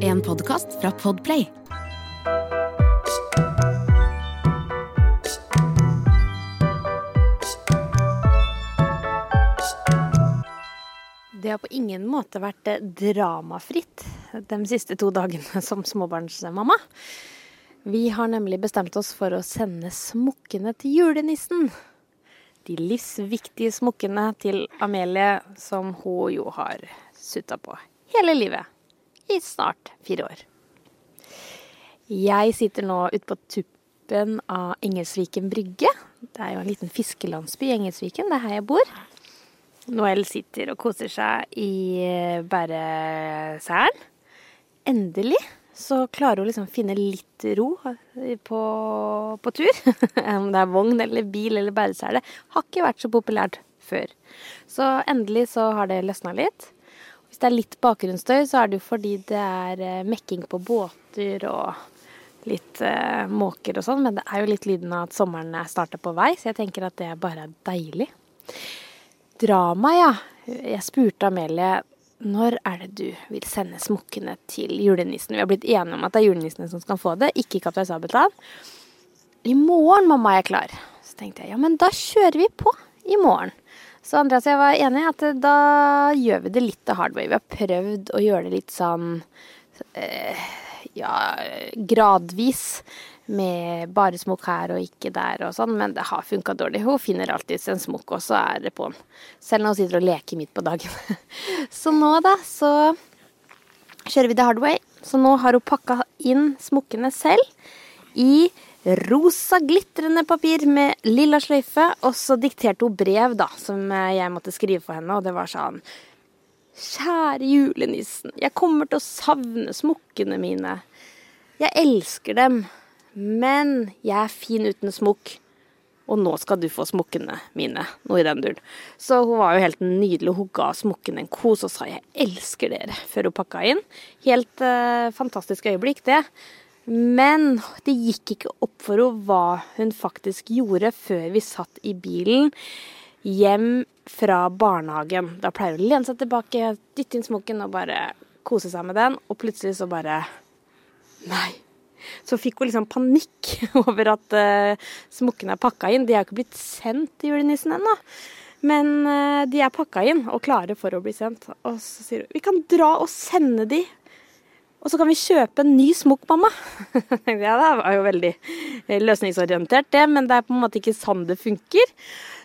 En podkast fra Podplay. Det har på ingen måte vært eh, dramafritt de siste to dagene som småbarnsmamma. Vi har nemlig bestemt oss for å sende smokkene til julenissen. De livsviktige smokkene til Amelie, som hun jo har sutta på hele livet. I snart fire år. Jeg sitter nå ute på tuppen av Engelsviken brygge. Det er jo en liten fiskelandsby i Engelsviken, det er her jeg bor. Noel sitter og koser seg i bæreselen. Endelig så klarer hun liksom finne litt ro på, på tur. Om det er vogn eller bil eller bæresele. Har ikke vært så populært før. Så endelig så har det løsna litt. Hvis det er litt bakgrunnsstøy, så er det jo fordi det er eh, mekking på båter og litt uh, måker og sånn. Men det er jo litt lyden av at sommeren er starta på vei, så jeg tenker at det bare er deilig. Drama, ja. Jeg spurte Amelie når er det du vil sende smokkene til julenissen? Vi har blitt enige om at det er julenissene som skal få det, ikke Kaptein Sabeltann. I morgen, mamma, er jeg klar. Så tenkte jeg ja, men da kjører vi på i morgen. Så Andreas og jeg var enige at da gjør vi det litt hard way. Vi har prøvd å gjøre det litt sånn eh, ja, gradvis. Med bare smokk her og ikke der og sånn, men det har funka dårlig. Hun finner alltid en smokk, og så er det på'n. Selv når hun sitter og leker midt på dagen. Så nå, da, så kjører vi det hard way. Så nå har hun pakka inn smokkene selv i rosa glitrende papir med lilla sløyfe. Og så dikterte hun brev, da, som jeg måtte skrive for henne, og det var sånn Kjære julenissen, jeg kommer til å savne smokkene mine. Jeg elsker dem, men jeg er fin uten smokk. Og nå skal du få smokkene mine. Noe i den duren. Så hun var jo helt nydelig. Hun ga smokkene en kos og sa 'jeg elsker dere' før hun pakka inn. Helt eh, fantastisk øyeblikk, det. Men det gikk ikke opp for henne hva hun faktisk gjorde før vi satt i bilen hjem fra barnehagen. Da pleier hun å lene seg tilbake, dytte inn smokken og bare kose seg med den. Og plutselig så bare Nei. Så fikk hun liksom panikk over at uh, smokken er pakka inn. De er jo ikke blitt sendt til julenissen ennå. Men uh, de er pakka inn og klare for å bli sendt. Og så sier hun vi kan dra og sende de og så kan vi kjøpe en ny smokk, mamma. ja, det var jo veldig løsningsorientert, det, men det er på en måte ikke sånn det funker.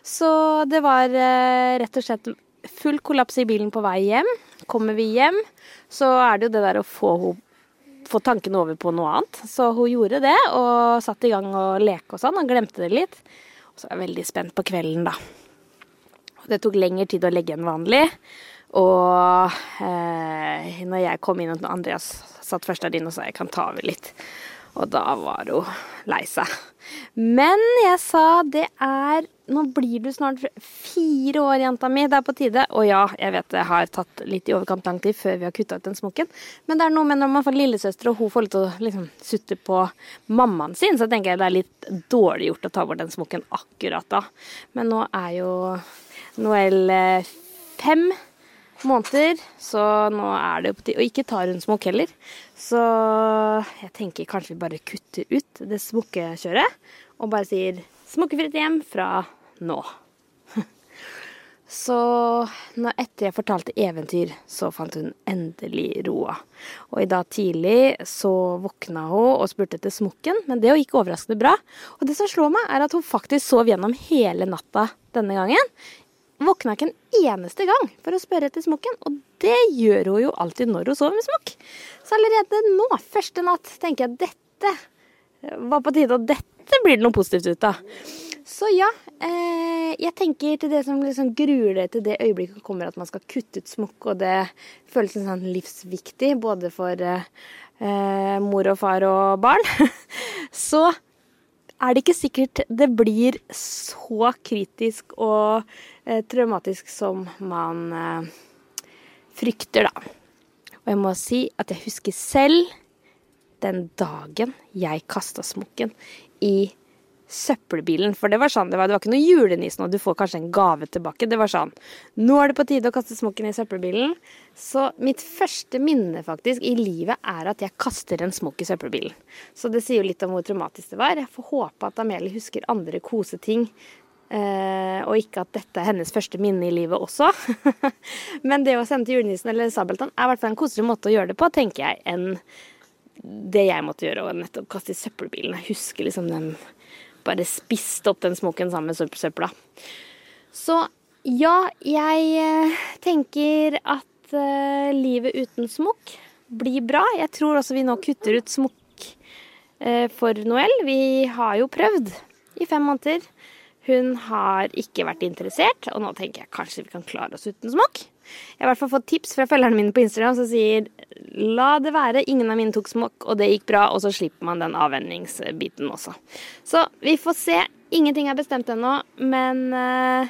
Så det var eh, rett og slett full kollaps i bilen på vei hjem. Kommer vi hjem, så er det jo det der å få, få tankene over på noe annet. Så hun gjorde det, og satte i gang å leke og sånn, og glemte det litt. Og så er jeg veldig spent på kvelden, da. Det tok lengre tid å legge enn vanlig. Og eh, når jeg kom inn, og Andreas satt først der inne og sa jeg kan ta over litt. Og da var hun lei seg. Men jeg sa det er Nå blir du snart fire år, jenta mi. Det er på tide. Og ja, jeg vet det har tatt litt i overkant lang tid før vi har kutta ut den smokken. Men det er noe med når man får lillesøster, og hun får litt å liksom, sutte på mammaen sin, så tenker jeg det er litt dårlig gjort å ta bort den smokken akkurat da. Men nå er jo Noel eh, fem måneder, så nå er det jo på tide Og ikke ta rundt smokk heller. Så jeg tenker kanskje vi bare kutter ut det smokkekjøret og bare sier smokkefritt hjem fra nå. Så etter jeg fortalte eventyr, så fant hun endelig roa. Og i dag tidlig så våkna hun og spurte etter smokken, men det gikk overraskende bra. Og det som slår meg, er at hun faktisk sov gjennom hele natta denne gangen våkna ikke en eneste gang for å spørre etter smokken. Og det gjør hun jo alltid når hun sover med smokk. Så allerede nå, første natt, tenker jeg dette var på tide, og dette blir det noe positivt ut av. Så ja, eh, jeg tenker til det som liksom gruer deg til det øyeblikket kommer at man skal kutte ut smokk, og det føles sånn livsviktig både for eh, mor og far og barn, så er det ikke sikkert det blir så kritisk og eh, traumatisk som man eh, frykter, da. Og jeg må si at jeg husker selv den dagen jeg kasta smokken i søppelbilen. For det var sånn, det var, det var ikke noe julenissen og du får kanskje en gave tilbake. Det var sånn Nå er det på tide å kaste smokken i søppelbilen. Så mitt første minne faktisk i livet er at jeg kaster en smokk i søppelbilen. Så det sier jo litt om hvor traumatisk det var. Jeg får håpe at Amelie husker andre koseting. Eh, og ikke at dette er hennes første minne i livet også. Men det å sende til julenissen eller Sabeltann er i hvert fall en koseligere måte å gjøre det på, tenker jeg, enn det jeg måtte gjøre, og nettopp kaste i søppelbilen. Jeg husker liksom den bare spist opp den smokken sammen med søpla. Så ja, jeg eh, tenker at uh, livet uten smokk blir bra. Jeg tror også vi nå kutter ut smokk uh, for Noel. Vi har jo prøvd i fem måneder. Hun har ikke vært interessert, og nå tenker jeg kanskje vi kan klare oss uten smokk. Jeg har i hvert fall fått tips fra følgerne mine på Instagram som sier la det være, ingen av mine tok smokk, og det gikk bra, og så slipper man den avvenningsbiten også. Så vi får se. Ingenting er bestemt ennå, men uh,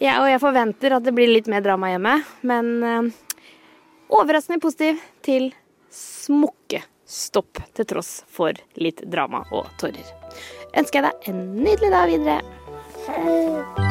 ja, Og jeg forventer at det blir litt mer drama hjemme, men uh, overraskende positiv til smokkestopp til tross for litt drama og tårer. Ønsker jeg deg en nydelig dag videre.